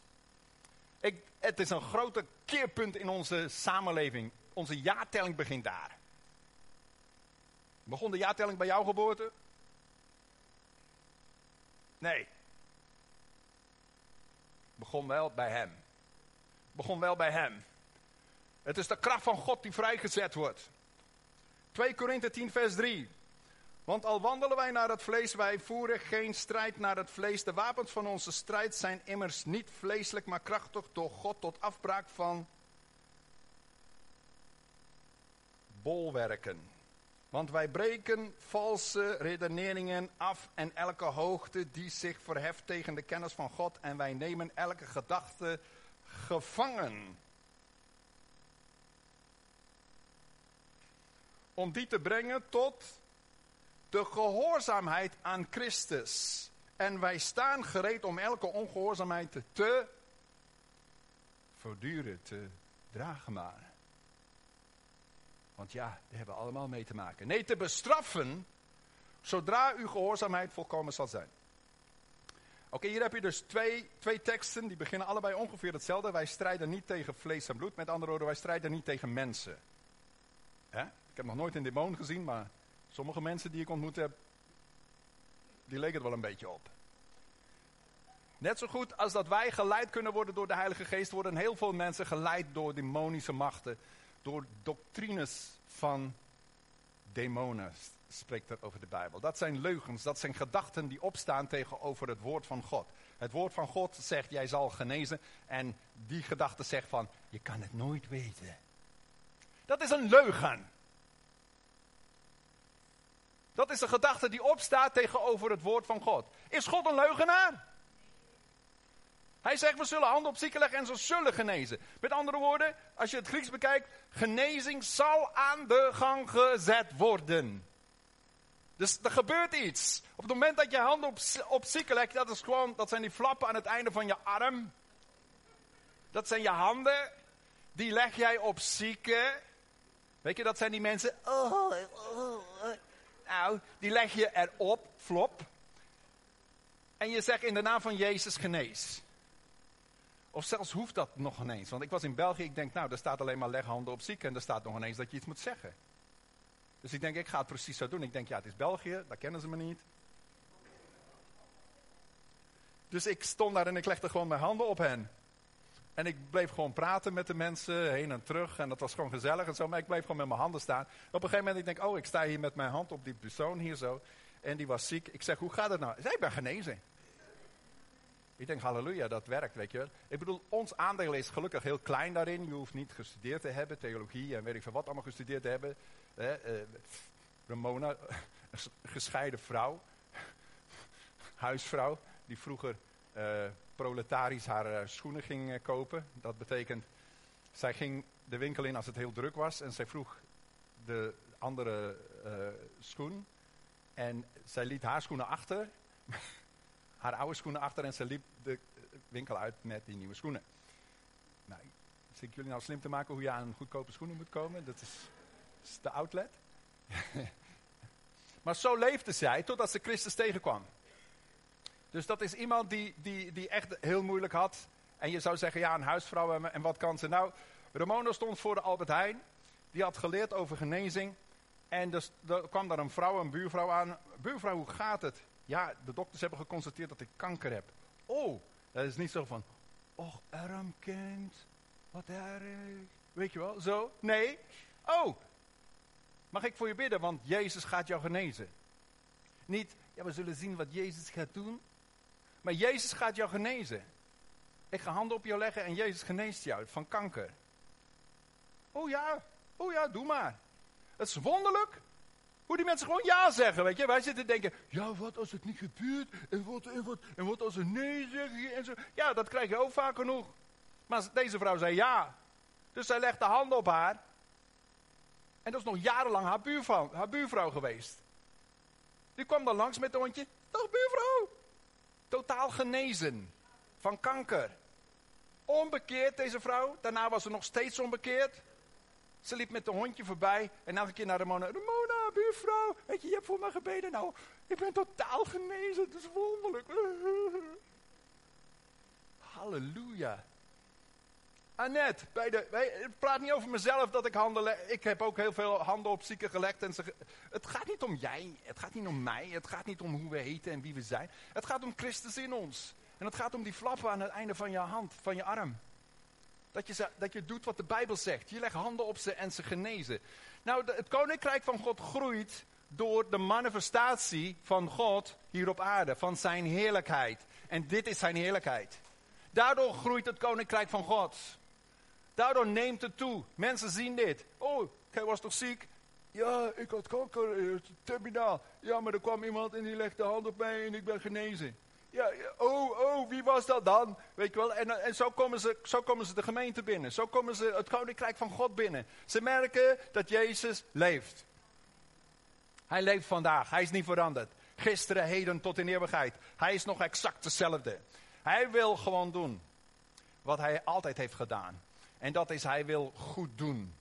Het is een grote keerpunt in onze samenleving. Onze jaartelling begint daar. Begon de jaartelling bij jouw geboorte? Nee. Begon wel bij hem. Begon wel bij hem. Het is de kracht van God die vrijgezet wordt. 2 Korinthe 10 vers 3. Want al wandelen wij naar het vlees, wij voeren geen strijd naar het vlees. De wapens van onze strijd zijn immers niet vleeselijk, maar krachtig door God tot afbraak van bolwerken. Want wij breken valse redeneringen af en elke hoogte die zich verheft tegen de kennis van God. En wij nemen elke gedachte gevangen. Om die te brengen tot de gehoorzaamheid aan Christus. En wij staan gereed om elke ongehoorzaamheid te, voortduren, te dragen maar. Want ja, daar hebben allemaal mee te maken. Nee, te bestraffen, zodra uw gehoorzaamheid volkomen zal zijn. Oké, hier heb je dus twee, twee teksten, die beginnen allebei ongeveer hetzelfde. Wij strijden niet tegen vlees en bloed, met andere woorden, wij strijden niet tegen mensen. Hè? Ik heb nog nooit een demon gezien, maar sommige mensen die ik ontmoet heb, die leken er wel een beetje op. Net zo goed als dat wij geleid kunnen worden door de Heilige Geest, worden heel veel mensen geleid door demonische machten door doctrines van demonen spreekt er over de Bijbel. Dat zijn leugens, dat zijn gedachten die opstaan tegenover het woord van God. Het woord van God zegt, jij zal genezen. En die gedachte zegt van, je kan het nooit weten. Dat is een leugen. Dat is een gedachte die opstaat tegenover het woord van God. Is God een leugenaar? Hij zegt, we zullen handen op zieken leggen en ze zullen genezen. Met andere woorden, als je het Grieks bekijkt, genezing zal aan de gang gezet worden. Dus er gebeurt iets. Op het moment dat je handen op, op zieken legt, dat, is gewoon, dat zijn die flappen aan het einde van je arm. Dat zijn je handen. Die leg jij op zieken. Weet je, dat zijn die mensen. Oh, oh, oh. Nou, die leg je erop, flop. En je zegt in de naam van Jezus genees. Of zelfs hoeft dat nog ineens. Want ik was in België, ik denk, nou, daar staat alleen maar leg handen op zieken. En er staat nog ineens dat je iets moet zeggen. Dus ik denk, ik ga het precies zo doen. Ik denk, ja, het is België, daar kennen ze me niet. Dus ik stond daar en ik legde gewoon mijn handen op hen. En ik bleef gewoon praten met de mensen, heen en terug. En dat was gewoon gezellig en zo. Maar ik bleef gewoon met mijn handen staan. Op een gegeven moment, ik denk, oh, ik sta hier met mijn hand op die persoon hier zo. En die was ziek. Ik zeg, hoe gaat het nou? Zij ben genezen. Ik denk, halleluja, dat werkt, weet je wel. Ik bedoel, ons aandeel is gelukkig heel klein daarin. Je hoeft niet gestudeerd te hebben, theologie en weet ik veel wat allemaal gestudeerd te hebben. Eh, Ramona, *laughs* gescheiden vrouw, *laughs* huisvrouw, die vroeger uh, proletarisch haar uh, schoenen ging uh, kopen. Dat betekent, zij ging de winkel in als het heel druk was en zij vroeg de andere schoen. En zij liet haar schoenen achter *laughs* haar oude schoenen achter en ze liep de winkel uit met die nieuwe schoenen. Nou, zit ik jullie nou slim te maken hoe je aan goedkope schoenen moet komen? Dat is, de outlet. *laughs* maar zo leefde zij totdat ze Christus tegenkwam. Dus dat is iemand die, die, die echt heel moeilijk had. En je zou zeggen, ja, een huisvrouw en, en wat kan ze nou? Ramona stond voor de Albert Heijn. Die had geleerd over genezing. En dus, er kwam daar een vrouw, een buurvrouw aan. Buurvrouw, hoe gaat het? Ja, de dokters hebben geconstateerd dat ik kanker heb. Oh, dat is niet zo van, och, arm kind, wat erg. Weet je wel, zo? Nee. Oh, mag ik voor je bidden, want Jezus gaat jou genezen. Niet, ja, we zullen zien wat Jezus gaat doen. Maar Jezus gaat jou genezen. Ik ga handen op jou leggen en Jezus geneest jou van kanker. Oh ja, oh ja, doe maar. Het is wonderlijk. Hoe die mensen gewoon ja zeggen, weet je. Wij zitten te denken, ja, wat als het niet gebeurt? En wat, en als ze nee zeggen? En zo. Ja, dat krijg je ook vaak genoeg. Maar deze vrouw zei ja. Dus zij legde handen op haar. En dat is nog jarenlang haar buurvrouw, haar buurvrouw geweest. Die kwam dan langs met een hondje. Dag buurvrouw. Totaal genezen. Van kanker. Onbekeerd deze vrouw. Daarna was ze nog steeds onbekeerd. Ze liep met een hondje voorbij en elke keer naar Ramona. Ramona, buurvrouw, weet je, je hebt voor me gebeden. Nou, ik ben totaal genezen, het is wonderlijk. *laughs* Halleluja. Annette, bij de, praat niet over mezelf dat ik handen leg. Ik heb ook heel veel handen op zieken gelegd. En ze, het gaat niet om jij, het gaat niet om mij, het gaat niet om hoe we heten en wie we zijn. Het gaat om Christus in ons. En het gaat om die flappen aan het einde van je hand, van je arm. Dat je, dat je doet wat de Bijbel zegt. Je legt handen op ze en ze genezen. Nou, het koninkrijk van God groeit door de manifestatie van God hier op aarde, van zijn heerlijkheid. En dit is zijn heerlijkheid. Daardoor groeit het koninkrijk van God. Daardoor neemt het toe. Mensen zien dit. Oh, jij was toch ziek? Ja, ik had kanker, eh, terminaal. Ja, maar er kwam iemand en die legde de hand op mij en ik ben genezen. Ja, oh, oh, wie was dat dan? Weet je wel, en, en zo, komen ze, zo komen ze de gemeente binnen. Zo komen ze het koninkrijk van God binnen. Ze merken dat Jezus leeft. Hij leeft vandaag, hij is niet veranderd. Gisteren, heden tot in eeuwigheid. Hij is nog exact hetzelfde. Hij wil gewoon doen wat hij altijd heeft gedaan. En dat is, hij wil goed doen.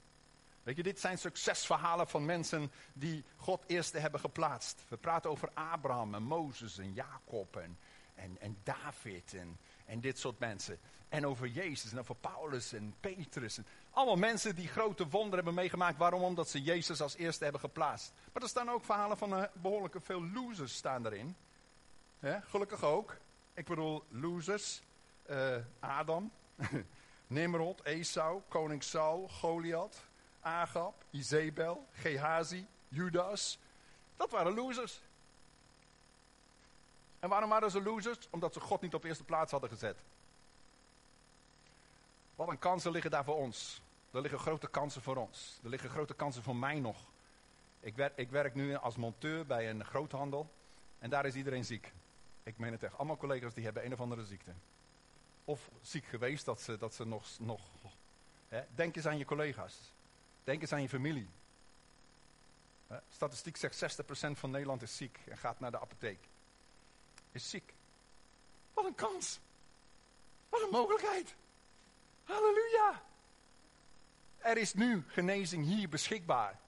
Weet je, dit zijn succesverhalen van mensen die God eerst hebben geplaatst. We praten over Abraham en Mozes en Jacob en en, en David en, en dit soort mensen. En over Jezus en over Paulus en Petrus. En allemaal mensen die grote wonderen hebben meegemaakt. Waarom? Omdat ze Jezus als eerste hebben geplaatst. Maar er staan ook verhalen van uh, behoorlijke veel losers staan erin. gelukkig ook. Ik bedoel losers. Uh, Adam, *laughs* Nimrod, Esau, koning Saul, Goliath, Agab, Izebel, Gehazi, Judas. Dat waren losers. En waarom waren ze losers? Omdat ze God niet op eerste plaats hadden gezet. Wat een kansen liggen daar voor ons. Er liggen grote kansen voor ons. Er liggen grote kansen voor mij nog. Ik werk, ik werk nu als monteur bij een groothandel. En daar is iedereen ziek. Ik meen het echt. Allemaal collega's die hebben een of andere ziekte. Of ziek geweest dat ze, dat ze nog... nog hè? Denk eens aan je collega's. Denk eens aan je familie. Statistiek zegt 60% van Nederland is ziek en gaat naar de apotheek is ziek. Wat een kans. Wat een mogelijkheid. Halleluja. Er is nu genezing hier beschikbaar.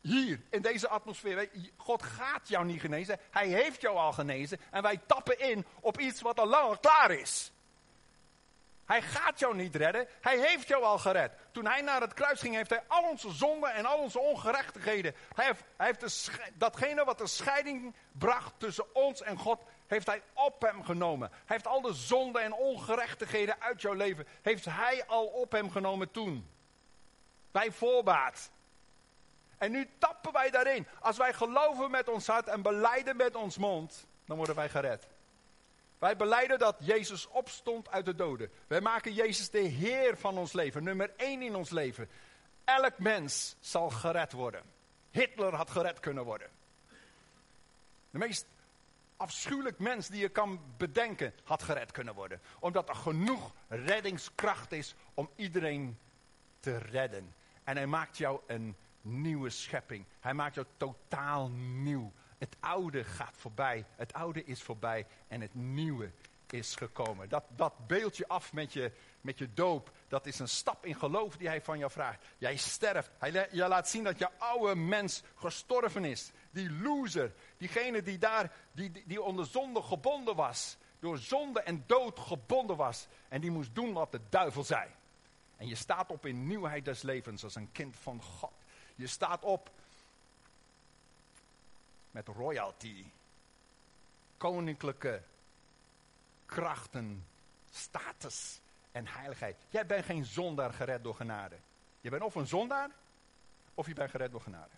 Hier, in deze atmosfeer. God gaat jou niet genezen. Hij heeft jou al genezen. En wij tappen in op iets wat al lang klaar is. Hij gaat jou niet redden. Hij heeft jou al gered. Toen hij naar het kruis ging, heeft hij al onze zonden en al onze ongerechtigheden. Hij heeft, hij heeft datgene wat de scheiding bracht tussen ons en God, heeft hij op hem genomen. Hij heeft al de zonden en ongerechtigheden uit jouw leven, heeft hij al op hem genomen toen. Bij voorbaat. En nu tappen wij daarin. Als wij geloven met ons hart en beleiden met ons mond, dan worden wij gered. Wij beleiden dat Jezus opstond uit de doden. Wij maken Jezus de Heer van ons leven, nummer één in ons leven. Elk mens zal gered worden. Hitler had gered kunnen worden. De meest afschuwelijk mens die je kan bedenken had gered kunnen worden. Omdat er genoeg reddingskracht is om iedereen te redden. En hij maakt jou een nieuwe schepping. Hij maakt jou totaal nieuw. Het oude gaat voorbij. Het oude is voorbij en het nieuwe is gekomen. Dat, dat beeld je af met je, met je doop. Dat is een stap in geloof die hij van jou vraagt. Jij sterft. Hij, je laat zien dat je oude mens gestorven is. Die loser. Diegene die daar, die, die onder zonde gebonden was. Door zonde en dood gebonden was. En die moest doen wat de duivel zei. En je staat op in nieuwheid des levens als een kind van God. Je staat op met royalty. Koninklijke krachten, status en heiligheid. Jij bent geen zondaar gered door genade. Je bent of een zondaar, of je bent gered door genade.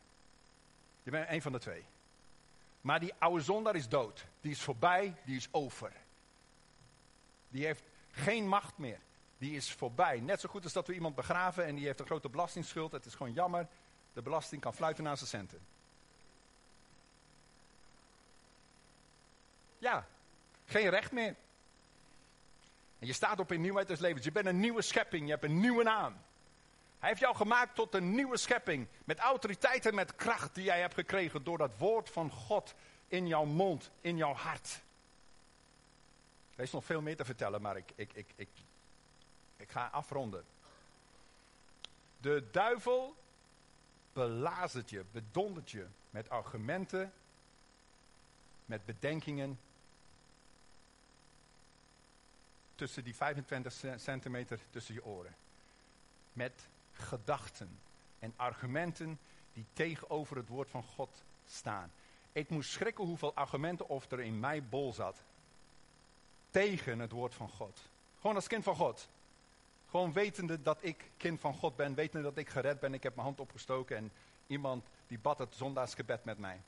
Je bent een van de twee. Maar die oude zondaar is dood. Die is voorbij, die is over. Die heeft geen macht meer. Die is voorbij. Net zo goed als dat we iemand begraven en die heeft een grote belastingsschuld. Het is gewoon jammer. De belasting kan fluiten naar zijn centen. Ja, geen recht meer. En je staat op in nieuwheid des levens. Je bent een nieuwe schepping. Je hebt een nieuwe naam. Hij heeft jou gemaakt tot een nieuwe schepping. Met autoriteit en met kracht die jij hebt gekregen door dat woord van God in jouw mond, in jouw hart. Er is nog veel meer te vertellen, maar ik, ik, ik, ik, ik ga afronden. De duivel belazert je, bedondert je met argumenten, met bedenkingen tussen die 25 centimeter tussen je oren. Met gedachten en argumenten die tegenover het woord van God staan. Ik moest schrikken hoeveel argumenten of er in mij bol zat. Tegen het woord van God. Gewoon als kind van God. Gewoon wetende dat ik kind van God ben. Wetende dat ik gered ben. Ik heb mijn hand opgestoken en iemand die bad het zondagsgebed met mij.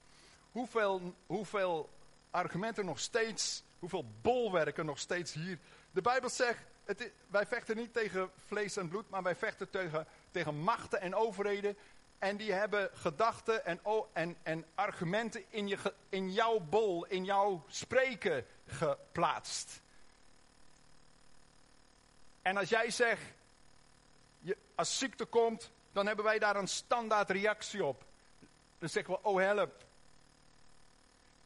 Hoeveel, hoeveel argumenten nog steeds, hoeveel bolwerken nog steeds hier de Bijbel zegt, het wij vechten niet tegen vlees en bloed, maar wij vechten tegen, tegen machten en overheden. En die hebben gedachten en, en, en argumenten in, je, in jouw bol, in jouw spreken geplaatst. En als jij zegt, je, als ziekte komt, dan hebben wij daar een standaard reactie op. Dan zeggen we, oh help,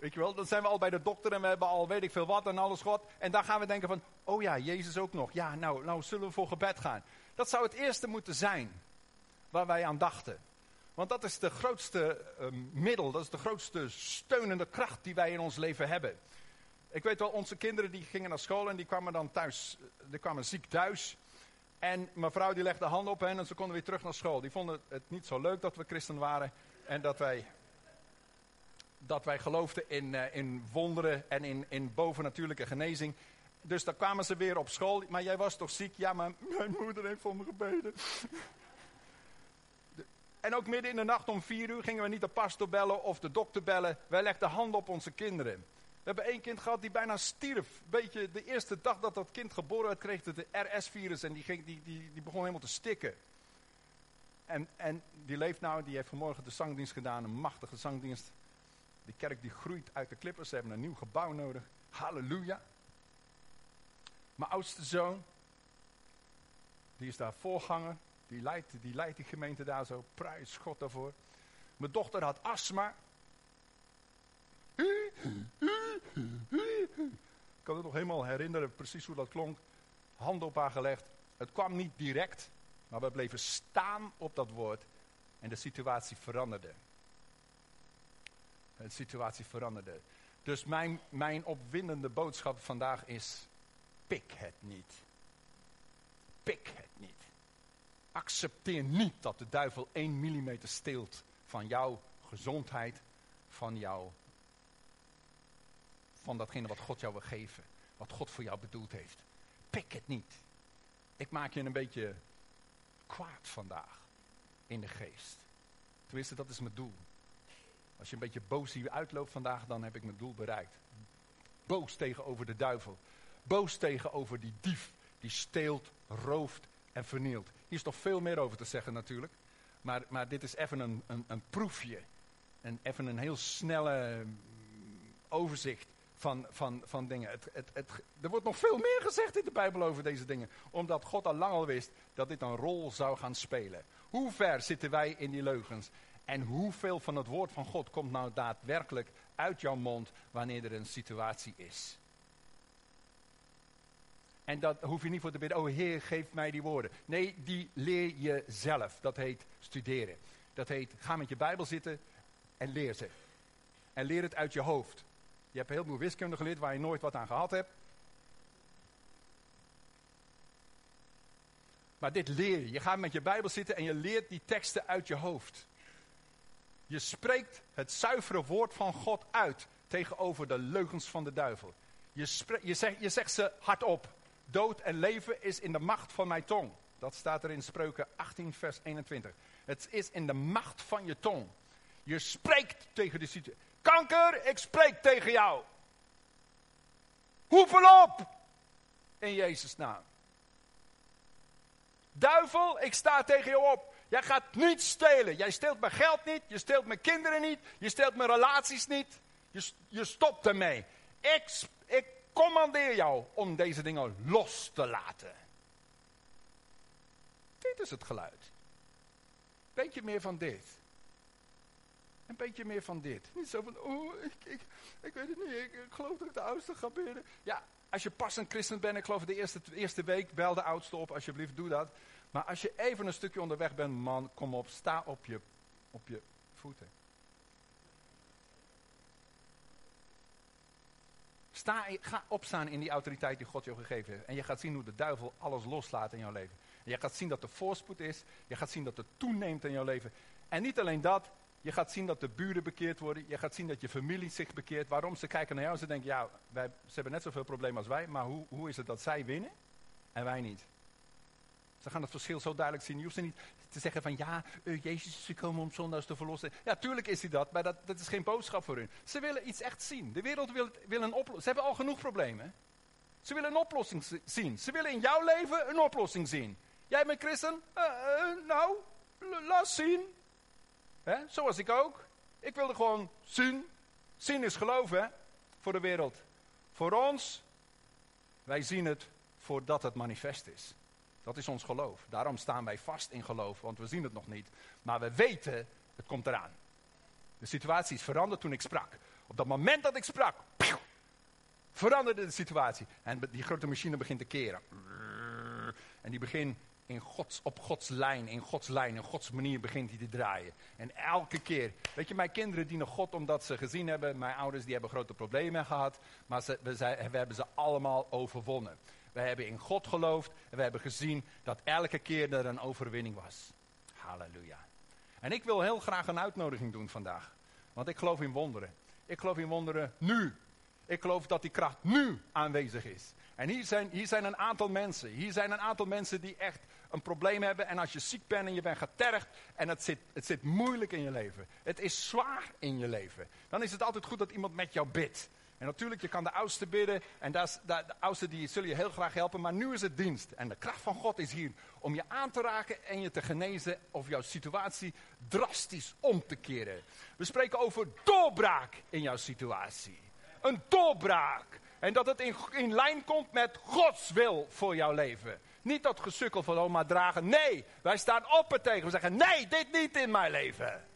Weet je wel, dan zijn we al bij de dokter en we hebben al weet ik veel wat en alles God. En dan gaan we denken van, oh ja, Jezus ook nog. Ja, nou, nou zullen we voor gebed gaan. Dat zou het eerste moeten zijn waar wij aan dachten. Want dat is de grootste uh, middel, dat is de grootste steunende kracht die wij in ons leven hebben. Ik weet wel, onze kinderen die gingen naar school en die kwamen dan thuis, die kwamen ziek thuis. En mevrouw die legde handen op hen en ze konden weer terug naar school. Die vonden het niet zo leuk dat we christen waren en dat wij dat wij geloofden in, uh, in wonderen en in, in bovennatuurlijke genezing. Dus dan kwamen ze weer op school. Maar jij was toch ziek? Ja, maar mijn moeder heeft voor me gebeden. En ook midden in de nacht om vier uur gingen we niet de pastor bellen of de dokter bellen. Wij legden handen op onze kinderen. We hebben één kind gehad die bijna stierf. Beetje de eerste dag dat dat kind geboren werd, kreeg het de RS-virus en die, ging, die, die, die begon helemaal te stikken. En, en die leeft nou, die heeft vanmorgen de zangdienst gedaan, een machtige zangdienst. Die kerk die groeit uit de klippers. Ze hebben een nieuw gebouw nodig. Halleluja. Mijn oudste zoon, die is daar voorganger. Die leidt, die gemeente daar zo. Prijs God daarvoor. Mijn dochter had astma. Ik kan het nog helemaal herinneren, precies hoe dat klonk. Handen op haar gelegd. Het kwam niet direct, maar we bleven staan op dat woord. En de situatie veranderde de situatie veranderde. Dus mijn, mijn opwindende boodschap vandaag is: pik het niet. Pik het niet. Accepteer niet dat de duivel 1 millimeter steelt van jouw gezondheid, van jouw van datgene wat God jou wil geven. Wat God voor jou bedoeld heeft. Pik het niet. Ik maak je een beetje kwaad vandaag. In de geest. Tenminste, dat is mijn doel. Als je een beetje boos hier uitloopt vandaag, dan heb ik mijn doel bereikt. Boos tegenover de duivel. Boos tegenover die dief die steelt, rooft en vernielt. Hier is nog veel meer over te zeggen natuurlijk. Maar, maar dit is even een, een, een proefje. En even een heel snelle mm, overzicht van, van, van dingen. Het, het, het, er wordt nog veel meer gezegd in de Bijbel over deze dingen. Omdat God al lang al wist dat dit een rol zou gaan spelen. Hoe ver zitten wij in die leugens? En hoeveel van het woord van God komt nou daadwerkelijk uit jouw mond wanneer er een situatie is? En dat hoef je niet voor te bidden, oh Heer, geef mij die woorden. Nee, die leer je zelf. Dat heet studeren. Dat heet, ga met je Bijbel zitten en leer ze. En leer het uit je hoofd. Je hebt heel veel wiskunde geleerd waar je nooit wat aan gehad hebt. Maar dit leer je. Je gaat met je Bijbel zitten en je leert die teksten uit je hoofd. Je spreekt het zuivere woord van God uit tegenover de leugens van de duivel. Je, je, zegt, je zegt ze hardop. Dood en leven is in de macht van mijn tong. Dat staat er in Spreuken 18, vers 21. Het is in de macht van je tong. Je spreekt tegen de situatie. Kanker, ik spreek tegen jou. Hoeveel op! In Jezus' naam. Duivel, ik sta tegen jou op. Jij gaat niet stelen. Jij steelt mijn geld niet. Je steelt mijn kinderen niet. Je steelt mijn relaties niet. Je, je stopt ermee. Ik, ik commandeer jou om deze dingen los te laten. Dit is het geluid. Beetje meer van dit. Een beetje meer van dit. Niet zo van, oh, ik, ik, ik weet het niet, ik, geloof dat ik de oudste ga bidden. Ja, als je pas een christen bent, ik geloof de eerste, eerste week, bel de oudste op, alsjeblieft, doe dat. Maar als je even een stukje onderweg bent, man, kom op, sta op je, op je voeten. Sta, ga opstaan in die autoriteit die God je gegeven heeft. En je gaat zien hoe de duivel alles loslaat in jouw leven. En je gaat zien dat er voorspoed is. Je gaat zien dat het toeneemt in jouw leven. En niet alleen dat, je gaat zien dat de buren bekeerd worden. Je gaat zien dat je familie zich bekeert. Waarom? Ze kijken naar jou en ze denken, ja, wij, ze hebben net zoveel problemen als wij. Maar hoe, hoe is het dat zij winnen en wij niet? Ze gaan het verschil zo duidelijk zien. Je hoeft ze niet te zeggen van ja, uh, Jezus is gekomen om zondags te verlossen. Ja, tuurlijk is hij dat, maar dat, dat is geen boodschap voor hun. Ze willen iets echt zien. De wereld wil, wil een oplossing. Ze hebben al genoeg problemen. Ze willen een oplossing zien. Ze willen in jouw leven een oplossing zien. Jij bent christen? Uh, uh, nou, laat zien. Hè? Zoals ik ook. Ik wilde gewoon zien. Zien is geloven voor de wereld. Voor ons, wij zien het voordat het manifest is. Dat is ons geloof. Daarom staan wij vast in geloof, want we zien het nog niet. Maar we weten, het komt eraan. De situatie is veranderd toen ik sprak. Op dat moment dat ik sprak, veranderde de situatie. En die grote machine begint te keren. En die begint in Gods, op Gods lijn, in Gods lijn, in Gods manier begint hij te draaien. En elke keer, weet je, mijn kinderen dienen God omdat ze gezien hebben, mijn ouders die hebben grote problemen gehad, maar ze, we, we hebben ze allemaal overwonnen. We hebben in God geloofd en we hebben gezien dat elke keer er een overwinning was. Halleluja. En ik wil heel graag een uitnodiging doen vandaag. Want ik geloof in wonderen. Ik geloof in wonderen nu. Ik geloof dat die kracht nu aanwezig is. En hier zijn, hier zijn een aantal mensen. Hier zijn een aantal mensen die echt een probleem hebben. En als je ziek bent en je bent getergd en het zit, het zit moeilijk in je leven. Het is zwaar in je leven. Dan is het altijd goed dat iemand met jou bidt. En natuurlijk, je kan de oudste bidden. En dat is, de, oudste die zullen je heel graag helpen. Maar nu is het dienst. En de kracht van God is hier om je aan te raken en je te genezen. Of jouw situatie drastisch om te keren. We spreken over doorbraak in jouw situatie. Een doorbraak. En dat het in, in lijn komt met Gods wil voor jouw leven. Niet dat gesukkel van oma dragen. Nee, wij staan op tegen. We zeggen, nee, dit niet in mijn leven.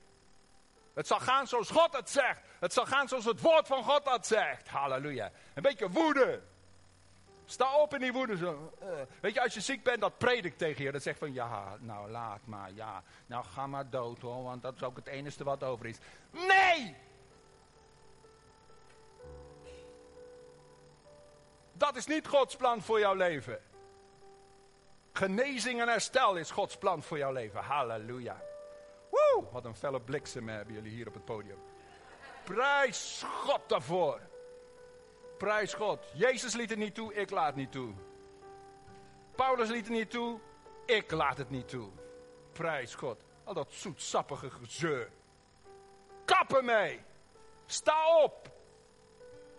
Het zal gaan zoals God het zegt. Het zal gaan zoals het woord van God dat zegt. Halleluja. Een beetje woede. Sta op in die woede. Zo. Uh, weet je, als je ziek bent, dat predikt tegen je. Dat zegt van, ja, nou laat maar, ja. Nou ga maar dood hoor, want dat is ook het enige wat over is. Nee! Dat is niet Gods plan voor jouw leven. Genezing en herstel is Gods plan voor jouw leven. Halleluja. Wat een felle bliksem hebben jullie hier op het podium. Prijs God daarvoor. Prijs God. Jezus liet het niet toe, ik laat het niet toe. Paulus liet het niet toe, ik laat het niet toe. Prijs God. Al dat zoetsappige gezeur. Kappen mee. Sta op.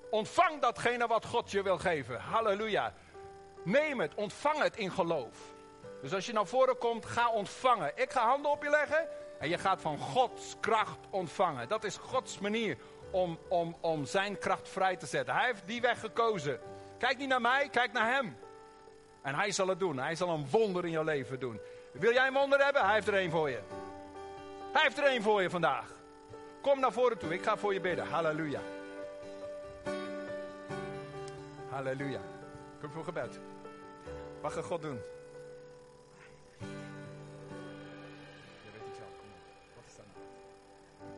Ontvang datgene wat God je wil geven. Halleluja. Neem het, ontvang het in geloof. Dus als je naar voren komt, ga ontvangen. Ik ga handen op je leggen en je gaat van Gods kracht ontvangen. Dat is Gods manier om, om, om zijn kracht vrij te zetten. Hij heeft die weg gekozen. Kijk niet naar mij, kijk naar hem. En hij zal het doen. Hij zal een wonder in jouw leven doen. Wil jij een wonder hebben? Hij heeft er één voor je. Hij heeft er één voor je vandaag. Kom naar voren toe. Ik ga voor je bidden. Halleluja. Halleluja. Kom voor gebed. Wat gaat God doen?